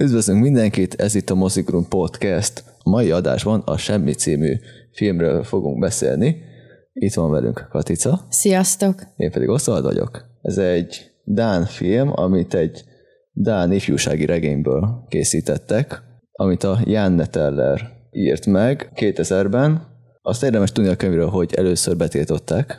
Üdvözlünk mindenkit, ez itt a Mozigrun Podcast. A mai adásban a Semmi című filmről fogunk beszélni. Itt van velünk Katica. Sziasztok! Én pedig Oszvald vagyok. Ez egy Dán film, amit egy Dán ifjúsági regényből készítettek, amit a Jan Neteller írt meg 2000-ben. Azt érdemes tudni a könyvről, hogy először betiltották,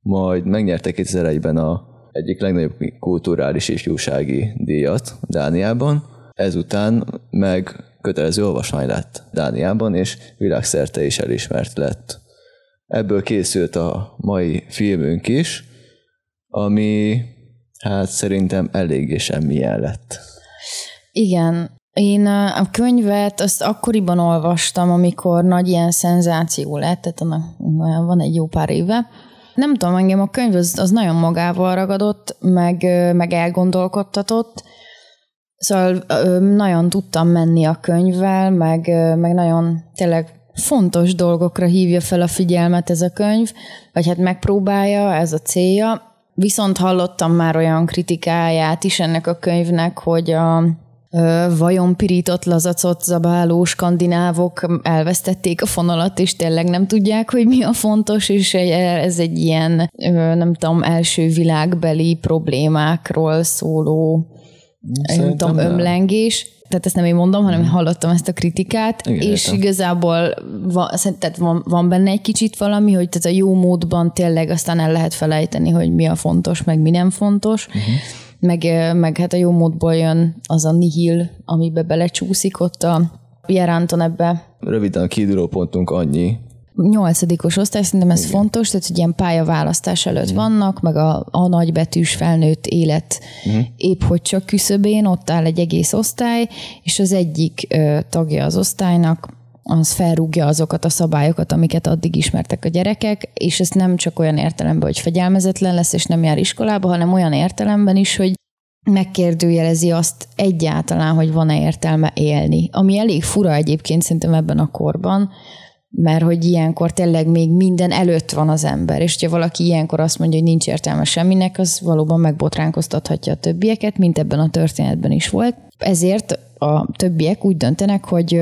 majd megnyerte 2001-ben a egyik legnagyobb kulturális ifjúsági díjat Dániában, ezután meg kötelező olvasmány lett Dániában, és világszerte is elismert lett. Ebből készült a mai filmünk is, ami hát szerintem eléggé semmilyen lett. Igen, én a könyvet azt akkoriban olvastam, amikor nagy ilyen szenzáció lett, tehát annak van egy jó pár éve. Nem tudom, engem a könyv az, az nagyon magával ragadott, meg, meg elgondolkodtatott, Szóval nagyon tudtam menni a könyvvel, meg, meg nagyon tényleg fontos dolgokra hívja fel a figyelmet ez a könyv, vagy hát megpróbálja, ez a célja. Viszont hallottam már olyan kritikáját is ennek a könyvnek, hogy a vajon pirított lazacot zabáló skandinávok elvesztették a fonalat, és tényleg nem tudják, hogy mi a fontos, és ez egy ilyen, nem tudom, első világbeli problémákról szóló nem tudom, ömlengés. Tehát ezt nem én mondom, hanem én hallottam ezt a kritikát, Igen, és értem. igazából van, tehát van, van benne egy kicsit valami, hogy tehát a jó módban tényleg aztán el lehet felejteni, hogy mi a fontos, meg mi nem fontos. Uh-huh. Meg, meg hát a jó módból jön az a nihil, amibe belecsúszik ott a Jeranton ebbe. Röviden a kiinduló pontunk annyi, nyolcadikos osztály, szerintem ez Igen. fontos, tehát hogy ilyen pályaválasztás előtt Igen. vannak, meg a, a nagybetűs felnőtt élet Igen. Mhm. épp hogy csak küszöbén, ott áll egy egész osztály, és az egyik ö, tagja az osztálynak az felrúgja azokat a szabályokat, amiket addig ismertek a gyerekek, és ez nem csak olyan értelemben, hogy fegyelmezetlen lesz, és nem jár iskolába, hanem olyan értelemben is, hogy megkérdőjelezi azt egyáltalán, hogy van-e értelme élni. Ami elég fura egyébként szerintem ebben a korban, mert hogy ilyenkor tényleg még minden előtt van az ember, és ha valaki ilyenkor azt mondja, hogy nincs értelme semminek, az valóban megbotránkoztathatja a többieket, mint ebben a történetben is volt. Ezért a többiek úgy döntenek, hogy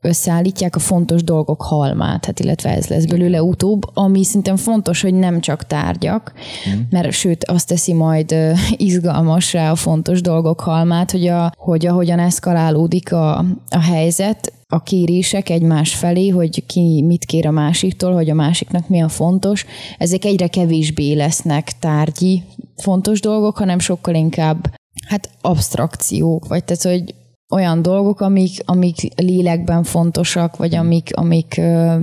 összeállítják a fontos dolgok halmát, hát illetve ez lesz belőle utóbb, ami szerintem fontos, hogy nem csak tárgyak, mm. mert sőt azt teszi majd izgalmasra a fontos dolgok halmát, hogy, a, hogy ahogyan eszkalálódik a, a helyzet, a kérések egymás felé, hogy ki mit kér a másiktól, hogy a másiknak mi a fontos, ezek egyre kevésbé lesznek tárgyi fontos dolgok, hanem sokkal inkább hát abstrakciók, vagy tehát, hogy olyan dolgok, amik, amik lélekben fontosak, vagy amik, amik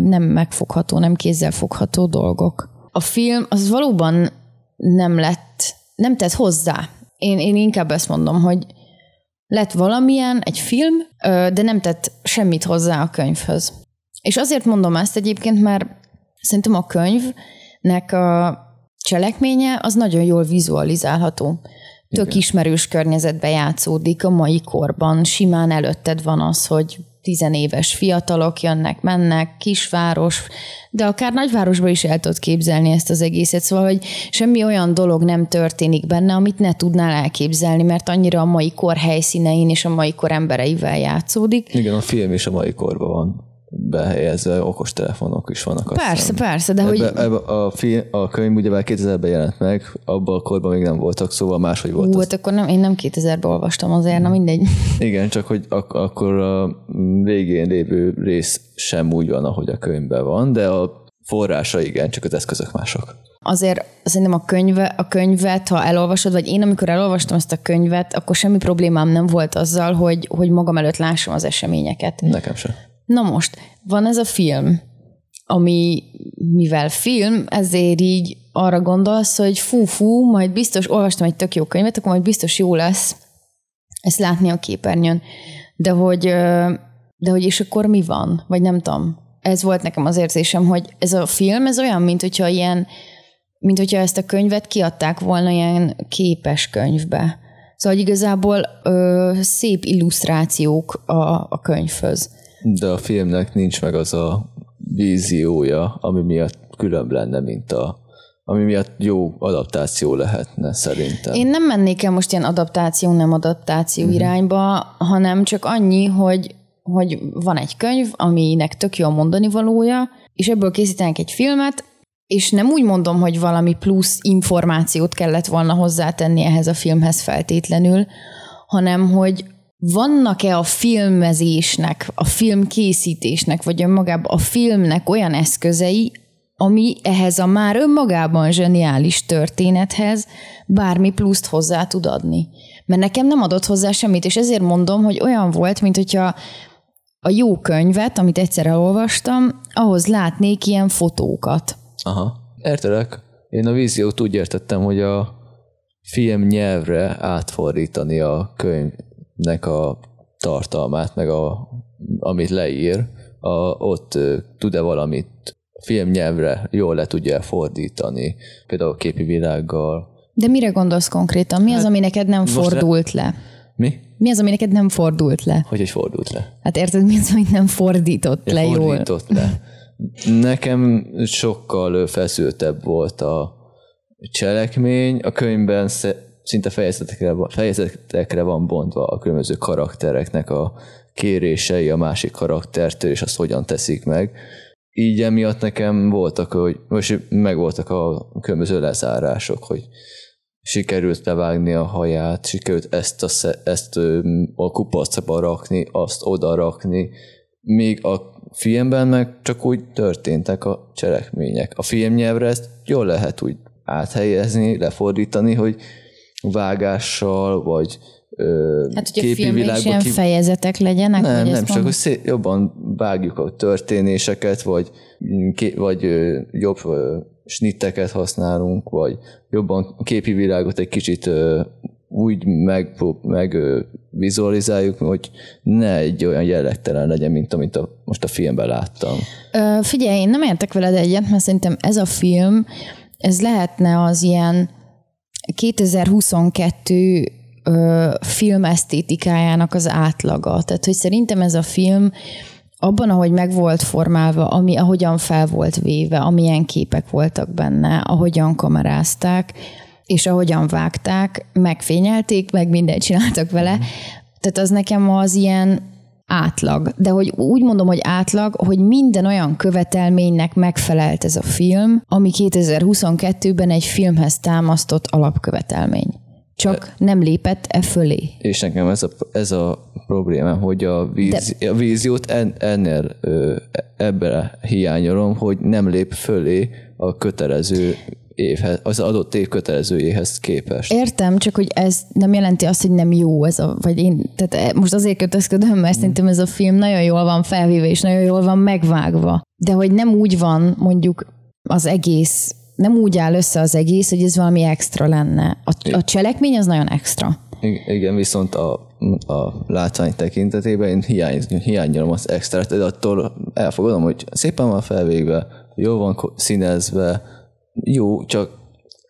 nem megfogható, nem kézzelfogható dolgok. A film az valóban nem lett, nem tett hozzá. Én, én inkább ezt mondom, hogy lett valamilyen, egy film, de nem tett semmit hozzá a könyvhöz. És azért mondom ezt egyébként, mert szerintem a könyvnek a cselekménye az nagyon jól vizualizálható. Tök Igen. ismerős környezetbe játszódik a mai korban. Simán előtted van az, hogy tizenéves fiatalok jönnek, mennek, kisváros, de akár nagyvárosban is el tudod képzelni ezt az egészet, szóval, hogy semmi olyan dolog nem történik benne, amit ne tudnál elképzelni, mert annyira a mai kor helyszínein és a mai kor embereivel játszódik. Igen, a film is a mai korban van behelyezve okostelefonok is vannak. Persze, aztán. persze, de ebbe, hogy... Ebbe a, film, a könyv ugyebár 2000-ben jelent meg, abban a korban még nem voltak, szóval máshogy volt. Ú, hát akkor nem, én nem 2000-ben olvastam azért, na mindegy. Igen, csak hogy ak- akkor a végén lévő rész sem úgy van, ahogy a könyvben van, de a forrása igen, csak az eszközök mások. Azért szerintem a, könyve, a könyvet, ha elolvasod, vagy én amikor elolvastam ezt a könyvet, akkor semmi problémám nem volt azzal, hogy, hogy magam előtt lássam az eseményeket. Nekem sem. Na most, van ez a film, ami, mivel film, ezért így arra gondolsz, hogy fú-fú, majd biztos, olvastam egy tök jó könyvet, akkor majd biztos jó lesz ezt látni a képernyőn. De hogy, de hogy és akkor mi van? Vagy nem tudom. Ez volt nekem az érzésem, hogy ez a film, ez olyan, mint hogyha ilyen, mint hogyha ezt a könyvet kiadták volna ilyen képes könyvbe. Szóval hogy igazából ö, szép illusztrációk a, a könyvhöz. De a filmnek nincs meg az a víziója, ami miatt különb lenne, mint a ami miatt jó adaptáció lehetne szerintem. Én nem mennék el most ilyen adaptáció, nem adaptáció uh-huh. irányba, hanem csak annyi, hogy, hogy van egy könyv, aminek tök jó mondani valója, és ebből készítenek egy filmet, és nem úgy mondom, hogy valami plusz információt kellett volna hozzátenni ehhez a filmhez feltétlenül, hanem hogy vannak-e a filmezésnek, a filmkészítésnek, vagy önmagában a filmnek olyan eszközei, ami ehhez a már önmagában zseniális történethez bármi pluszt hozzá tud adni. Mert nekem nem adott hozzá semmit, és ezért mondom, hogy olyan volt, mint hogyha a jó könyvet, amit egyszer elolvastam, ahhoz látnék ilyen fotókat. Aha, értelek. Én a víziót úgy értettem, hogy a film nyelvre átfordítani a könyvnek a tartalmát, meg a, amit leír, a, ott tud-e valamit filmnyelvre jól le tudja fordítani, például a képi világgal. De mire gondolsz konkrétan? Mi hát, az, ami neked nem fordult le? Mi? Mi az, ami neked nem fordult le? Hogy egy fordult le? Hát érted, mi az, amit nem fordított le jól? Fordított le. Nekem sokkal feszültebb volt a cselekmény. A könyvben szinte fejezetekre, fejezetekre van bontva a különböző karaktereknek a kérései a másik karaktertől, és azt hogyan teszik meg így emiatt nekem voltak, hogy most megvoltak a különböző lezárások, hogy sikerült levágni a haját, sikerült ezt a, ezt a kupacba rakni, azt oda rakni, még a filmben meg csak úgy történtek a cselekmények. A filmnyelvre ezt jól lehet úgy áthelyezni, lefordítani, hogy vágással, vagy Hát, hogy a filmben is ilyen ki... fejezetek legyenek? Nem, nem, csak hogy szé- jobban vágjuk a történéseket, vagy, vagy jobb snitteket használunk, vagy jobban a képi világot egy kicsit úgy meg, meg vizualizáljuk, hogy ne egy olyan jellegtelen legyen, mint amit a, most a filmben láttam. Ö, figyelj, én nem értek veled egyet, mert szerintem ez a film, ez lehetne az ilyen 2022 ö, film esztétikájának az átlaga. Tehát, hogy szerintem ez a film abban, ahogy meg volt formálva, ami, ahogyan fel volt véve, amilyen képek voltak benne, ahogyan kamerázták, és ahogyan vágták, megfényelték, meg mindent csináltak vele. Mm. Tehát az nekem az ilyen átlag. De hogy úgy mondom, hogy átlag, hogy minden olyan követelménynek megfelelt ez a film, ami 2022-ben egy filmhez támasztott alapkövetelmény csak nem lépett e fölé. És nekem ez a, ez a problémám, hogy a, víz, De... a víziót en, ennél ebbe hiányolom, hogy nem lép fölé a kötelező évhez, az adott év kötelezőjéhez képest. Értem, csak hogy ez nem jelenti azt, hogy nem jó ez a, vagy én, tehát most azért kötözködöm, mert mm. szerintem ez a film nagyon jól van felvéve, és nagyon jól van megvágva. De hogy nem úgy van mondjuk az egész nem úgy áll össze az egész, hogy ez valami extra lenne. A, a cselekmény az nagyon extra. Igen, viszont a, a látvány tekintetében én hiány, hiányolom az extrát, de attól elfogadom, hogy szépen van felvégve, jó van színezve, jó, csak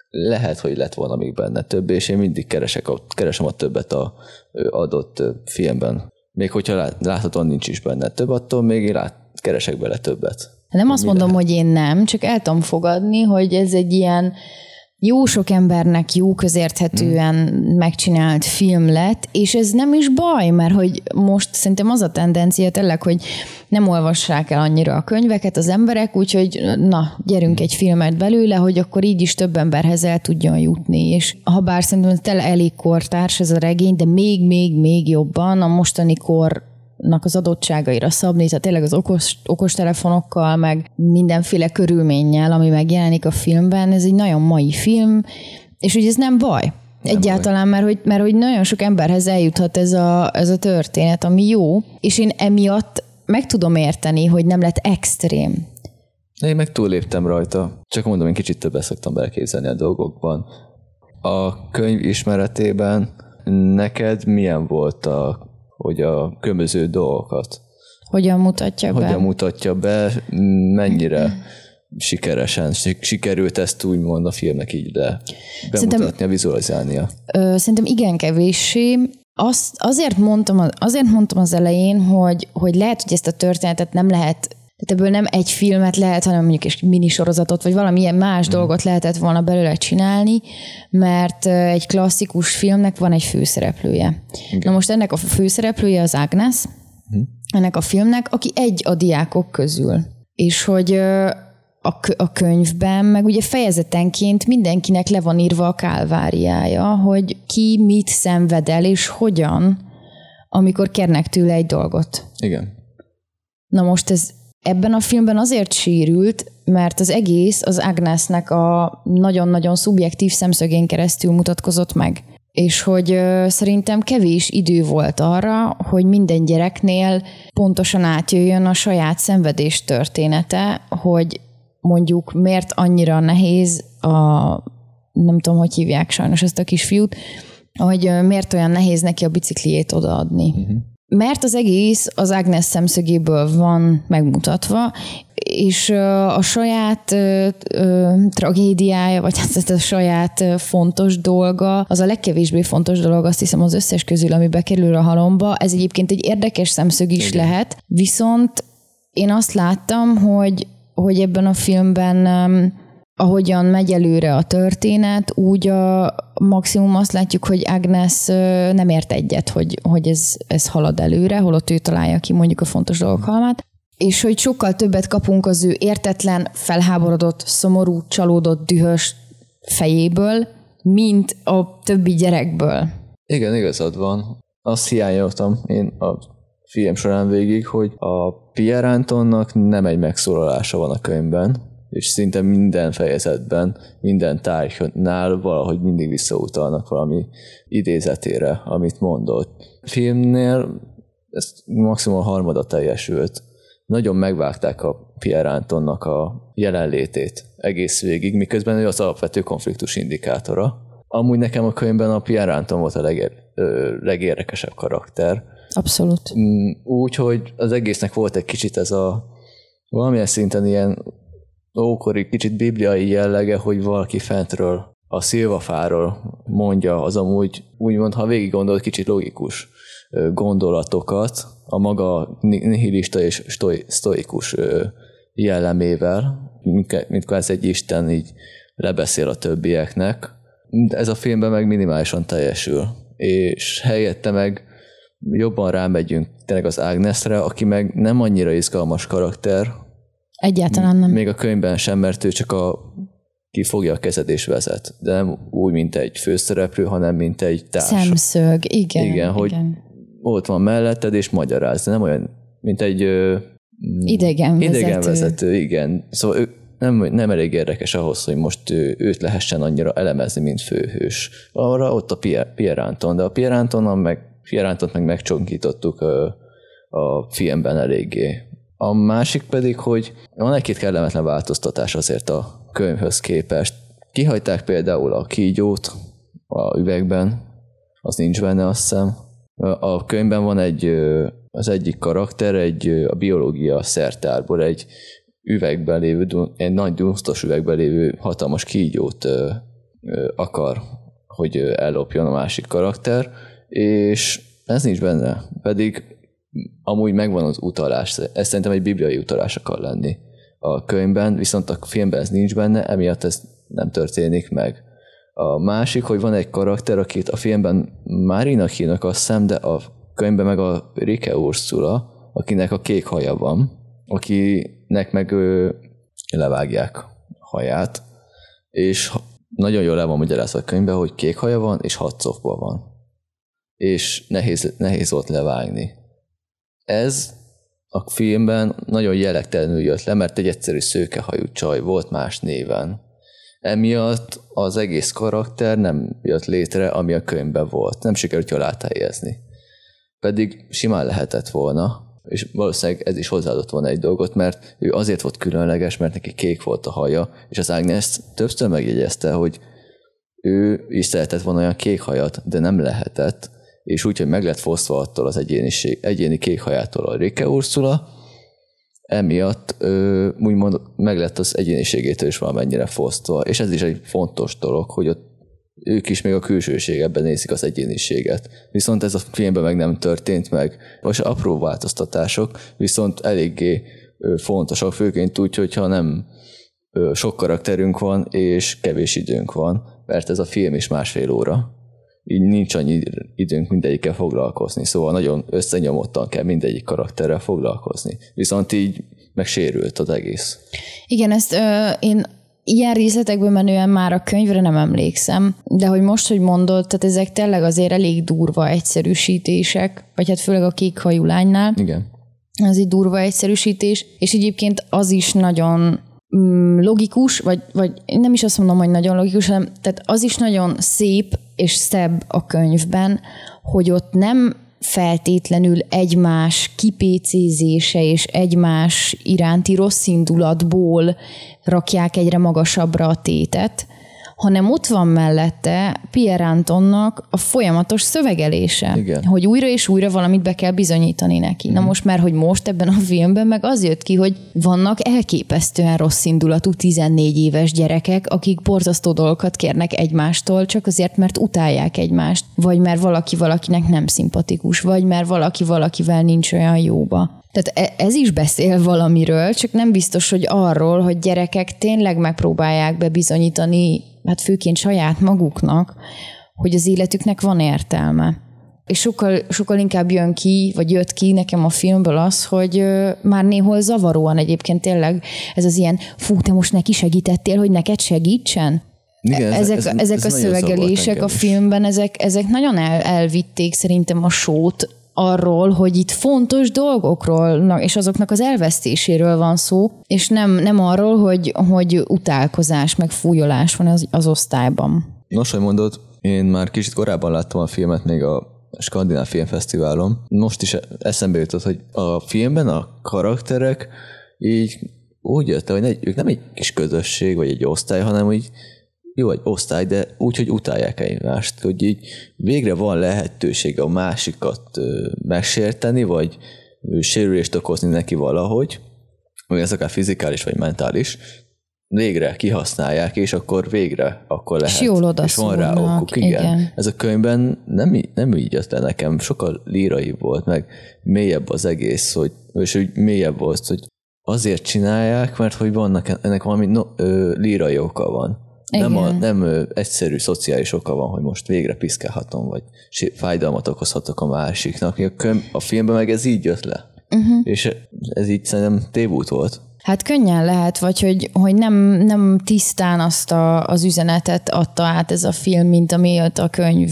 lehet, hogy lett volna még benne több, és én mindig keresek a, keresem a többet a adott filmben. Még hogyha láthatóan nincs is benne több, attól még én lát, keresek bele többet. Nem azt mondom, lehet? hogy én nem, csak el tudom fogadni, hogy ez egy ilyen jó sok embernek jó közérthetően hmm. megcsinált film lett, és ez nem is baj, mert hogy most szerintem az a tendencia tényleg, hogy nem olvassák el annyira a könyveket az emberek, úgyhogy na, gyerünk egy filmet belőle, hogy akkor így is több emberhez el tudjon jutni. És ha bár szerintem tele elég kortárs ez a regény, de még, még, még jobban a mostani kor az adottságaira szabni, tehát tényleg az okos, okos telefonokkal, meg mindenféle körülménnyel, ami megjelenik a filmben, ez egy nagyon mai film, és hogy ez nem baj. Nem Egyáltalán, mert hogy, mert hogy nagyon sok emberhez eljuthat ez a, ez a történet, ami jó, és én emiatt meg tudom érteni, hogy nem lett extrém. Én meg túléptem rajta. Csak mondom, én kicsit többet szoktam beleképzelni a dolgokban. A könyv ismeretében neked milyen volt a hogy a különböző dolgokat hogyan mutatja hogyan be. Hogyan mutatja be, mennyire sikeresen sikerült ezt úgymond a filmnek így de bemutatnia, vizualizálnia. Ö, szerintem igen kevéssé. Azt, azért, mondtam, azért mondtam az elején, hogy, hogy lehet, hogy ezt a történetet nem lehet Tehát ebből nem egy filmet lehet, hanem mondjuk egy minisorozatot, vagy valamilyen más mm. dolgot lehetett volna belőle csinálni, mert egy klasszikus filmnek van egy főszereplője. Igen. Na most ennek a főszereplője az Agnes, mm. ennek a filmnek, aki egy a diákok közül. És hogy a, a könyvben, meg ugye fejezetenként mindenkinek le van írva a kálváriája, hogy ki mit szenved el, és hogyan, amikor kérnek tőle egy dolgot. Igen. Na most ez ebben a filmben azért sérült, mert az egész az Agnesnek a nagyon-nagyon szubjektív szemszögén keresztül mutatkozott meg. És hogy szerintem kevés idő volt arra, hogy minden gyereknél pontosan átjöjjön a saját szenvedés története, hogy mondjuk miért annyira nehéz a, nem tudom, hogy hívják sajnos ezt a kisfiút, hogy miért olyan nehéz neki a bicikliét odaadni. Uh-huh. Mert az egész az Agnes szemszögéből van megmutatva, és a saját ö, ö, tragédiája, vagy hát a saját fontos dolga, az a legkevésbé fontos dolog, azt hiszem az összes közül, ami bekerül a halomba. Ez egyébként egy érdekes szemszög is Igen. lehet, viszont én azt láttam, hogy hogy ebben a filmben ahogyan megy előre a történet, úgy a maximum azt látjuk, hogy Agnes nem ért egyet, hogy, hogy ez, ez halad előre, holott ő találja ki mondjuk a fontos dolgok halmát, és hogy sokkal többet kapunk az ő értetlen, felháborodott, szomorú, csalódott, dühös fejéből, mint a többi gyerekből. Igen, igazad van. Azt hiányoltam én a film során végig, hogy a Pierre Antonnak nem egy megszólalása van a könyvben, és szinte minden fejezetben, minden tárgynál valahogy mindig visszautalnak valami idézetére, amit mondott. A filmnél ez maximum a harmada teljesült. Nagyon megvágták a Pierre Antonnak a jelenlétét egész végig, miközben ő az alapvető konfliktus indikátora. Amúgy nekem a könyvben a Pierre Anton volt a legér, legérdekesebb karakter, Abszolút. Mm, Úgyhogy az egésznek volt egy kicsit ez a valamilyen szinten ilyen ókori, kicsit bibliai jellege, hogy valaki fentről a szilvafáról mondja az amúgy, úgymond, ha végig gondolod, kicsit logikus gondolatokat a maga nihilista és stoi, jellemével, mint ez egy Isten így lebeszél a többieknek. Ez a filmben meg minimálisan teljesül, és helyette meg jobban rámegyünk tényleg az Agnesre, aki meg nem annyira izgalmas karakter. Egyáltalán nem. Még a könyvben sem, mert ő csak a ki fogja a kezed és vezet. De nem úgy, mint egy főszereplő, hanem mint egy társ. Szemszög, igen. Igen, hogy igen. ott van melletted és magyaráz, de nem olyan, mint egy idegen, idegen vezető. vezető. igen. Szóval ő nem, nem elég érdekes ahhoz, hogy most ő, őt lehessen annyira elemezni, mint főhős. Arra ott a Pierre, Pierre Anton, de a Pierre Antonon meg Fierántot meg megcsonkítottuk a, a filmben eléggé. A másik pedig, hogy van egy-két kellemetlen változtatás azért a könyvhöz képest. Kihagyták például a kígyót a üvegben, az nincs benne, azt hiszem. A könyvben van egy, az egyik karakter, egy a biológia szertárból egy üvegben lévő, egy nagy dunsztos üvegben lévő hatalmas kígyót akar, hogy ellopjon a másik karakter, és ez nincs benne, pedig amúgy megvan az utalás, ez szerintem egy bibliai utalás akar lenni a könyvben, viszont a filmben ez nincs benne, emiatt ez nem történik meg. A másik, hogy van egy karakter, akit a filmben Márinak hívnak a szem, de a könyvben meg a Rike Ursula, akinek a kék haja van, akinek meg ő, levágják haját, és nagyon jól le van magyarázva a könyvben, hogy kék haja van, és hat van és nehéz, nehéz volt levágni. Ez a filmben nagyon jelektelenül jött le, mert egy egyszerű szőkehajú csaj volt más néven. Emiatt az egész karakter nem jött létre, ami a könyvben volt. Nem sikerült jól áthelyezni. Pedig simán lehetett volna, és valószínűleg ez is hozzáadott volna egy dolgot, mert ő azért volt különleges, mert neki kék volt a haja, és az Agnes többször megjegyezte, hogy ő is szeretett volna olyan kék hajat, de nem lehetett, és úgy, hogy meg lett fosztva attól az egyéniség, egyéni kékhajától a Rike Ursula, emiatt ö, úgymond meg lett az egyéniségétől is valamennyire fosztva, és ez is egy fontos dolog, hogy ott ők is még a külsőségeben nézik az egyéniséget. Viszont ez a filmben meg nem történt meg. Most apró változtatások, viszont eléggé fontosak, főként úgy, hogyha nem sok karakterünk van, és kevés időnk van, mert ez a film is másfél óra. Így nincs annyi időnk mindegyikkel foglalkozni, szóval nagyon összenyomottan kell mindegyik karakterrel foglalkozni. Viszont így megsérült az egész. Igen, ezt ö, én ilyen részletekben menően már a könyvre nem emlékszem, de hogy most, hogy mondod, tehát ezek tényleg azért elég durva egyszerűsítések, vagy hát főleg a kék hajú lánynál. Igen. Az egy durva egyszerűsítés, és egyébként az is nagyon logikus, vagy, vagy nem is azt mondom, hogy nagyon logikus, hanem tehát az is nagyon szép és szebb a könyvben, hogy ott nem feltétlenül egymás kipécézése és egymás iránti rossz indulatból rakják egyre magasabbra a tétet, hanem ott van mellette Pierre Antonnak a folyamatos szövegelése, Igen. hogy újra és újra valamit be kell bizonyítani neki. Na most már, hogy most ebben a filmben meg az jött ki, hogy vannak elképesztően rossz indulatú 14 éves gyerekek, akik borzasztó dolgokat kérnek egymástól, csak azért, mert utálják egymást, vagy mert valaki valakinek nem szimpatikus, vagy mert valaki valakivel nincs olyan jóba. Tehát e- ez is beszél valamiről, csak nem biztos, hogy arról, hogy gyerekek tényleg megpróbálják bebizonyítani, hát főként saját maguknak, hogy az életüknek van értelme. És sokkal, sokkal inkább jön ki, vagy jött ki nekem a filmből az, hogy már néhol zavaróan egyébként tényleg ez az ilyen, fú, te most neki segítettél, hogy neked segítsen? Igen, ez, ezek ez, ezek ez a szövegelések a filmben, ezek, ezek nagyon el, elvitték szerintem a sót arról, hogy itt fontos dolgokról, és azoknak az elvesztéséről van szó, és nem, nem arról, hogy, hogy utálkozás, meg fújolás van az, az osztályban. Nos, hogy mondod, én már kicsit korábban láttam a filmet még a Skandináv Filmfesztiválon. Most is eszembe jutott, hogy a filmben a karakterek így úgy jött, hogy ők nem egy kis közösség, vagy egy osztály, hanem hogy jó egy osztály, de úgy, hogy utálják egymást, hogy így végre van lehetőség a másikat megsérteni, vagy sérülést okozni neki valahogy, vagy ez akár fizikális, vagy mentális, végre kihasználják, és akkor végre akkor lehet. És jól és van rá okuk, igen. igen. Ez a könyvben nem, nem így jött le nekem, sokkal lírai volt, meg mélyebb az egész, hogy, és hogy mélyebb volt, hogy azért csinálják, mert hogy vannak ennek valami no, ö, lírai oka van. Nem, a, nem egyszerű szociális oka van, hogy most végre piszkálhatom, vagy fájdalmat okozhatok a másiknak. A, könyv, a filmben meg ez így jött le. Uh-huh. És ez így szerintem tévút volt. Hát könnyen lehet, vagy hogy, hogy nem, nem tisztán azt a, az üzenetet adta át ez a film, mint amilyet a könyv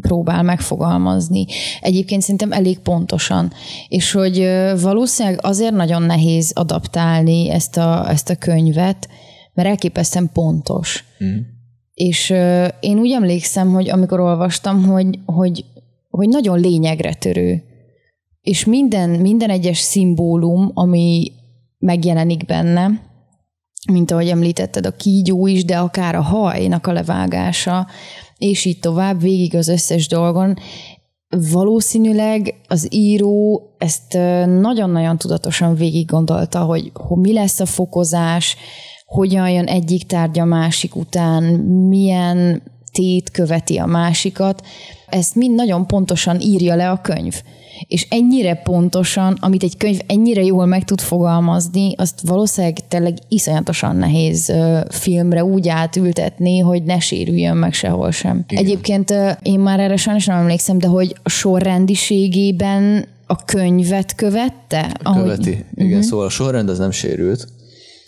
próbál megfogalmazni. Egyébként szerintem elég pontosan. És hogy valószínűleg azért nagyon nehéz adaptálni ezt a, ezt a könyvet, mert elképesztően pontos. Mm. És én úgy emlékszem, hogy amikor olvastam, hogy, hogy, hogy nagyon lényegre törő. És minden, minden egyes szimbólum, ami megjelenik benne, mint ahogy említetted, a kígyó is, de akár a hajnak a levágása, és így tovább, végig az összes dolgon, valószínűleg az író ezt nagyon-nagyon tudatosan végig gondolta, hogy, hogy mi lesz a fokozás, hogyan jön egyik tárgy a másik után, milyen tét követi a másikat, ezt mind nagyon pontosan írja le a könyv. És ennyire pontosan, amit egy könyv ennyire jól meg tud fogalmazni, azt valószínűleg tényleg iszonyatosan nehéz filmre úgy átültetni, hogy ne sérüljön meg sehol sem. Igen. Egyébként én már erre sajnos nem emlékszem, de hogy a sorrendiségében a könyvet követte? Követi, ahogy... igen, uh-huh. szóval a sorrend az nem sérült,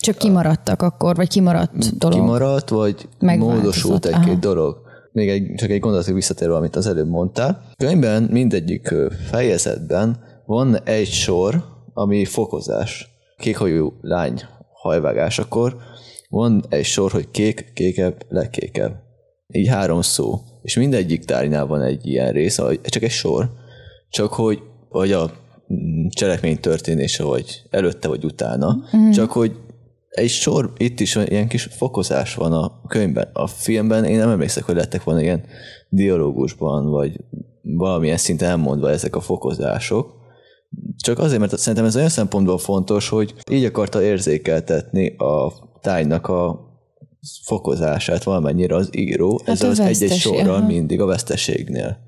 csak kimaradtak akkor, vagy kimaradt dolog? Kimaradt, vagy módosult egy-két dolog. Még egy, csak egy gondolatig visszatérve, amit az előbb mondtál. Könyvben mindegyik fejezetben van egy sor, ami fokozás. Kékhajú lány hajvágásakor van egy sor, hogy kék, kékebb, legkékebb. Így három szó. És mindegyik tárgynál van egy ilyen rész, csak egy sor, csak hogy vagy a mm, cselekmény történése, vagy előtte, vagy utána, mm. csak hogy egy sor, itt is ilyen kis fokozás van a könyvben. A filmben én nem emlékszek, hogy lettek volna ilyen dialógusban, vagy valamilyen szinten elmondva ezek a fokozások. Csak azért, mert szerintem ez olyan szempontból fontos, hogy így akarta érzékeltetni a tájnak a fokozását valamennyire az író, hát ez az egy-egy sorral mindig a veszteségnél.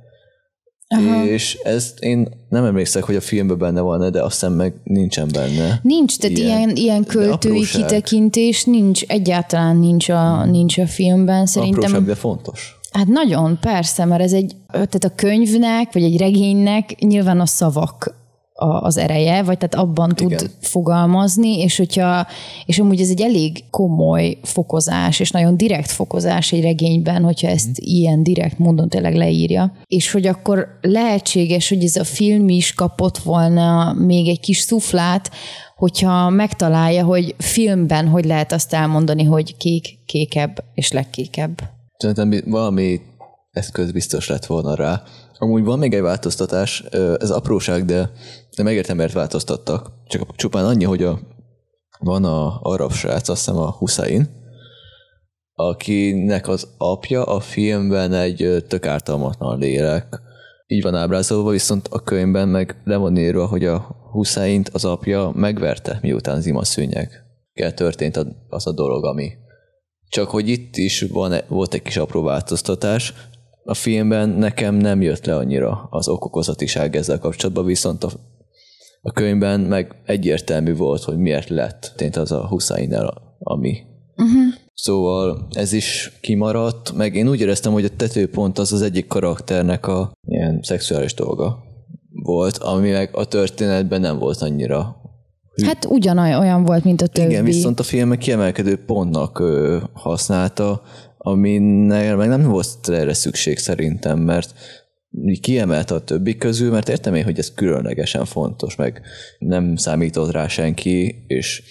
Aha. és ezt én nem emlékszek, hogy a filmben benne van, de aztán meg nincsen benne. Nincs, tehát ilyen, ilyen, ilyen költői kitekintés nincs, egyáltalán nincs a, nincs a filmben. Szerintem, apróság, de fontos. Hát nagyon, persze, mert ez egy, tehát a könyvnek, vagy egy regénynek nyilván a szavak az ereje, vagy tehát abban tud Igen. fogalmazni, és hogyha, és amúgy ez egy elég komoly fokozás, és nagyon direkt fokozás egy regényben, hogyha ezt mm. ilyen direkt módon tényleg leírja, és hogy akkor lehetséges, hogy ez a film is kapott volna még egy kis szuflát, hogyha megtalálja, hogy filmben hogy lehet azt elmondani, hogy kék, kékebb és legkékebb. Szerintem valami eszköz biztos lett volna rá. Amúgy van még egy változtatás, ez apróság, de, de megértem, mert változtattak. Csak csupán annyi, hogy a, van a arab srác, azt hiszem a Hussein, akinek az apja a filmben egy tök ártalmatlan lélek. Így van ábrázolva, viszont a könyvben meg le van írva, hogy a Husseint az apja megverte, miután zima szűnyeg. történt az a dolog, ami csak hogy itt is van, volt egy kis apró változtatás. A filmben nekem nem jött le annyira az okokozatiság ezzel kapcsolatban, viszont a, a könyvben meg egyértelmű volt, hogy miért lett tént az a hussein ami. Uh-huh. Szóval ez is kimaradt, meg én úgy éreztem, hogy a tetőpont az az egyik karakternek a ilyen szexuális dolga volt, ami meg a történetben nem volt annyira Hát ugyanolyan volt, mint a többi. Igen, viszont a filmek kiemelkedő pontnak ö, használta, ami meg nem volt erre szükség szerintem, mert kiemelte a többi közül, mert értem én, hogy ez különlegesen fontos, meg nem számított rá senki, és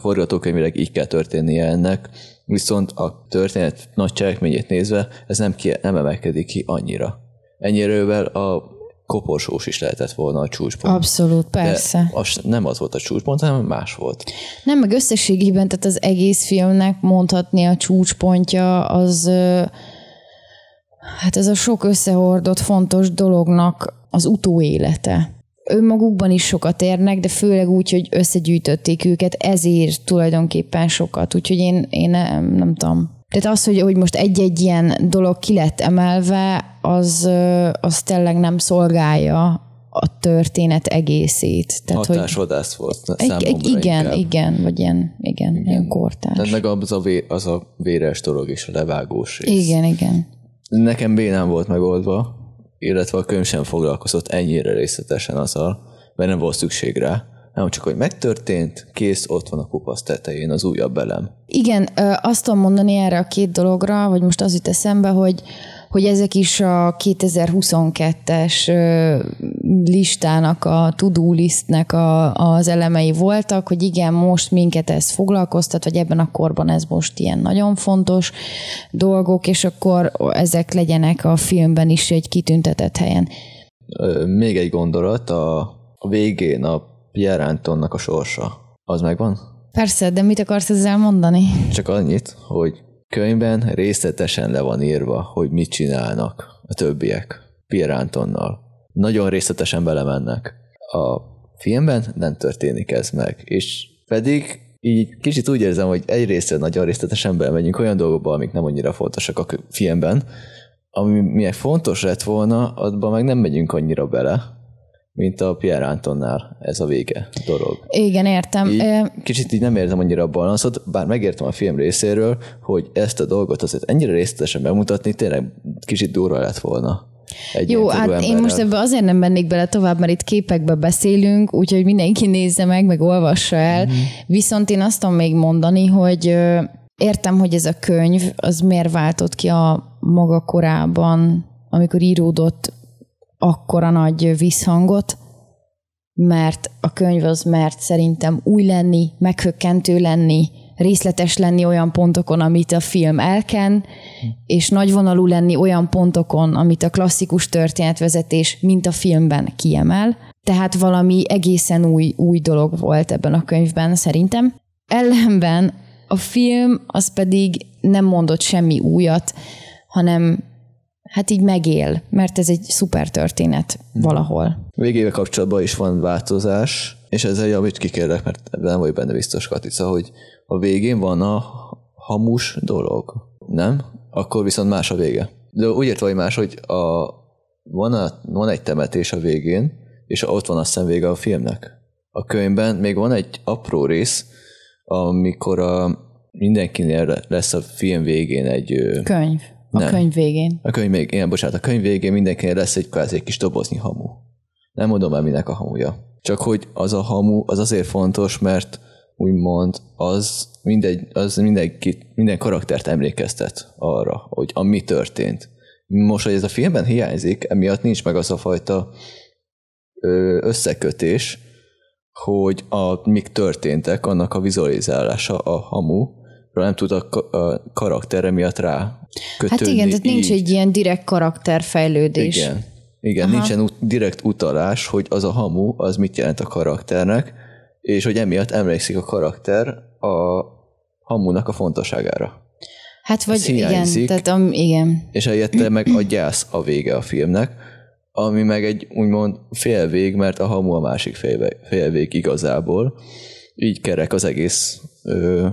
forgatókönyvileg így kell történnie ennek, viszont a történet nagy cselekményét nézve ez nem, ki, nem emelkedik ki annyira. Ennyire a koporsós is lehetett volna a csúcspont. Abszolút, persze. De az nem az volt a csúcspont, hanem más volt. Nem, meg összességében, tehát az egész filmnek mondhatni a csúcspontja az hát ez a sok összehordott fontos dolognak az utóélete. Önmagukban is sokat érnek, de főleg úgy, hogy összegyűjtötték őket, ezért tulajdonképpen sokat. Úgyhogy én, én nem, nem tudom. Tehát az, hogy, hogy most egy-egy ilyen dolog ki lett emelve, az, az tényleg nem szolgálja a történet egészét. Tehát, Hatásvadász volt számomra Igen, inkább. igen, vagy ilyen, igen, igen. ilyen kortás. Tehát meg az a, vé, az a véres dolog és a levágós rész. Igen, igen. Nekem bénán volt megoldva, illetve a könyv sem foglalkozott ennyire részletesen azzal, mert nem volt szükség rá nem csak, hogy megtörtént, kész, ott van a kupasz tetején az újabb elem. Igen, azt tudom mondani erre a két dologra, hogy most az jut eszembe, hogy hogy ezek is a 2022-es listának, a to-do listnek a, az elemei voltak, hogy igen, most minket ez foglalkoztat, vagy ebben a korban ez most ilyen nagyon fontos dolgok, és akkor ezek legyenek a filmben is egy kitüntetett helyen. Még egy gondolat, a végén a Pierre Antonnak a sorsa, az megvan? Persze, de mit akarsz ezzel mondani? Csak annyit, hogy könyvben részletesen le van írva, hogy mit csinálnak a többiek Pierre Antonnal. Nagyon részletesen belemennek. A filmben nem történik ez meg, és pedig így kicsit úgy érzem, hogy egyrészt nagyon részletesen belemegyünk olyan dolgokba, amik nem annyira fontosak a filmben, ami milyen fontos lett volna, abban meg nem megyünk annyira bele, mint a Pierre Antonnál ez a vége dolog. Igen, értem. Így, kicsit így nem értem annyira a balanszot, bár megértem a film részéről, hogy ezt a dolgot azért ennyire részletesen bemutatni tényleg kicsit durva lett volna. Egy Jó, hát emberrel. én most ebbe azért nem mennék bele tovább, mert itt képekbe beszélünk, úgyhogy mindenki nézze meg, meg olvassa el. Mm-hmm. Viszont én azt tudom még mondani, hogy értem, hogy ez a könyv, az miért váltott ki a maga korában, amikor íródott akkora nagy visszhangot, mert a könyv az mert szerintem új lenni, meghökkentő lenni, részletes lenni olyan pontokon, amit a film elken, és nagyvonalú lenni olyan pontokon, amit a klasszikus történetvezetés, mint a filmben kiemel. Tehát valami egészen új, új dolog volt ebben a könyvben szerintem. Ellenben a film az pedig nem mondott semmi újat, hanem hát így megél, mert ez egy szuper történet valahol. Végével kapcsolatban is van változás, és ezzel javít kikérlek, mert nem vagy benne biztos, Katica, hogy a végén van a hamus dolog, nem? Akkor viszont más a vége. De úgy értve, hogy más, hogy a van, a, van egy temetés a végén, és ott van aztán vége a filmnek. A könyvben még van egy apró rész, amikor a, mindenkinél lesz a film végén egy... Könyv. A nem. könyv végén. A könyv még, igen, bocsánat, a könyv végén mindenkinél lesz egy kvázi egy kis dobozni hamu. Nem mondom el, minek a hamuja. Csak hogy az a hamu, az azért fontos, mert úgymond az, mindegy, az mindenki, minden karaktert emlékeztet arra, hogy ami történt. Most, hogy ez a filmben hiányzik, emiatt nincs meg az a fajta összekötés, hogy a, mik történtek, annak a vizualizálása a hamu, nem tud a, a karaktere miatt rá kötődni. Hát igen, tehát nincs egy ilyen direkt karakterfejlődés. Igen, igen nincsen ut- direkt utalás, hogy az a hamu, az mit jelent a karakternek, és hogy emiatt emlékszik a karakter a hamunak a fontosságára. Hát vagy igen, tehát um, igen. És helyette meg a gyász a vége a filmnek, ami meg egy úgymond félvég, mert a hamu a másik félvég, félvég igazából. Így kerek az egész ö,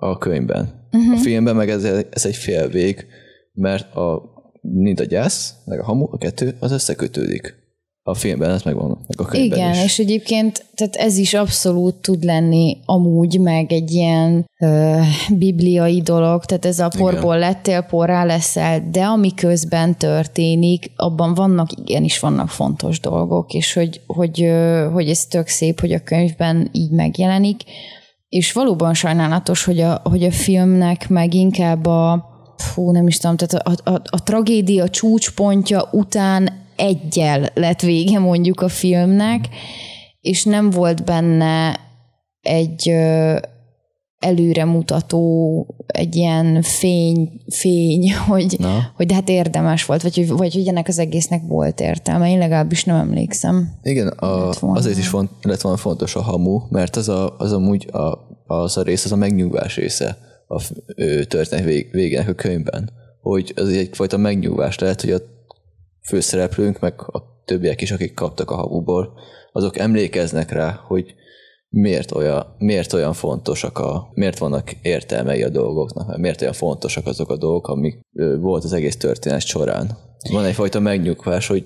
a könyvben. Uh-huh. A filmben meg ez, ez egy félvég, mert a, mind a gyász, meg a hamu, a kettő, az összekötődik. A filmben ez megvan, meg a könyvben Igen, is. és egyébként tehát ez is abszolút tud lenni amúgy, meg egy ilyen ö, bibliai dolog, tehát ez a porból Igen. lettél, porrá leszel, de ami közben történik, abban vannak, igenis vannak fontos dolgok, és hogy, hogy, ö, hogy ez tök szép, hogy a könyvben így megjelenik, és valóban sajnálatos, hogy a, hogy a filmnek meg inkább a, fú, nem is tudom, tehát a, a, a tragédia csúcspontja után egyel lett vége mondjuk a filmnek, és nem volt benne egy előremutató, egy ilyen fény, fény hogy, Na. hogy de hát érdemes volt, vagy, vagy hogy ennek az egésznek volt értelme. Én legalábbis nem emlékszem. Igen, a, azért is font, lett volna fontos a hamu, mert az, a, az amúgy a, az a rész, az a megnyugvás része a történet vég, végének a könyvben. Hogy az egyfajta megnyugvás lehet, hogy a főszereplőnk, meg a többiek is, akik kaptak a hamuból, azok emlékeznek rá, hogy miért olyan, miért olyan fontosak a, miért vannak értelmei a dolgoknak, miért olyan fontosak azok a dolgok, amik volt az egész történet során. Van egyfajta megnyugvás, hogy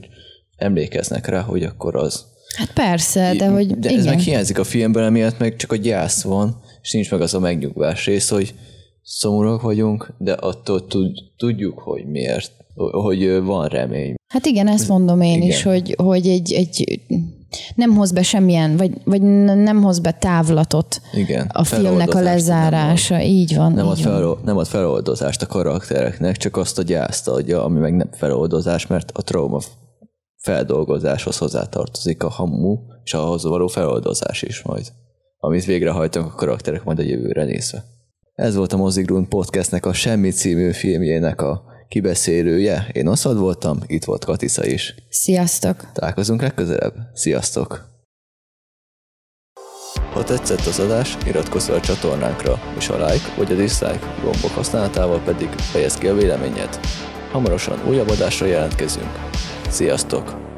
emlékeznek rá, hogy akkor az. Hát persze, de hogy De ez igen. meg hiányzik a filmből, emiatt meg csak a gyász van, és nincs meg az a megnyugvás rész, hogy szomorúak vagyunk, de attól tud, tudjuk, hogy miért, hogy van remény. Hát igen, ezt mondom én igen. is, hogy, hogy egy, egy nem hoz be semmilyen, vagy, vagy nem hoz be távlatot Igen, a filmnek a lezárása. Nem így van. Nem, így ad fel, nem ad feloldozást a karaktereknek, csak azt a gyászt adja, ami meg nem feloldozás, mert a trauma feldolgozáshoz hozzátartozik a hamu, és ahhoz való feloldozás is majd, amit végrehajtanak a karakterek majd a jövőre nézve. Ez volt a Mozigrund podcastnek a Semmi című filmjének a kibeszélője. Én Oszad voltam, itt volt Katisza is. Sziasztok! Találkozunk legközelebb. Sziasztok! Ha tetszett az adás, iratkozz fel a csatornánkra, és a like vagy a dislike gombok használatával pedig fejezd ki a véleményed. Hamarosan újabb adásra jelentkezünk. Sziasztok!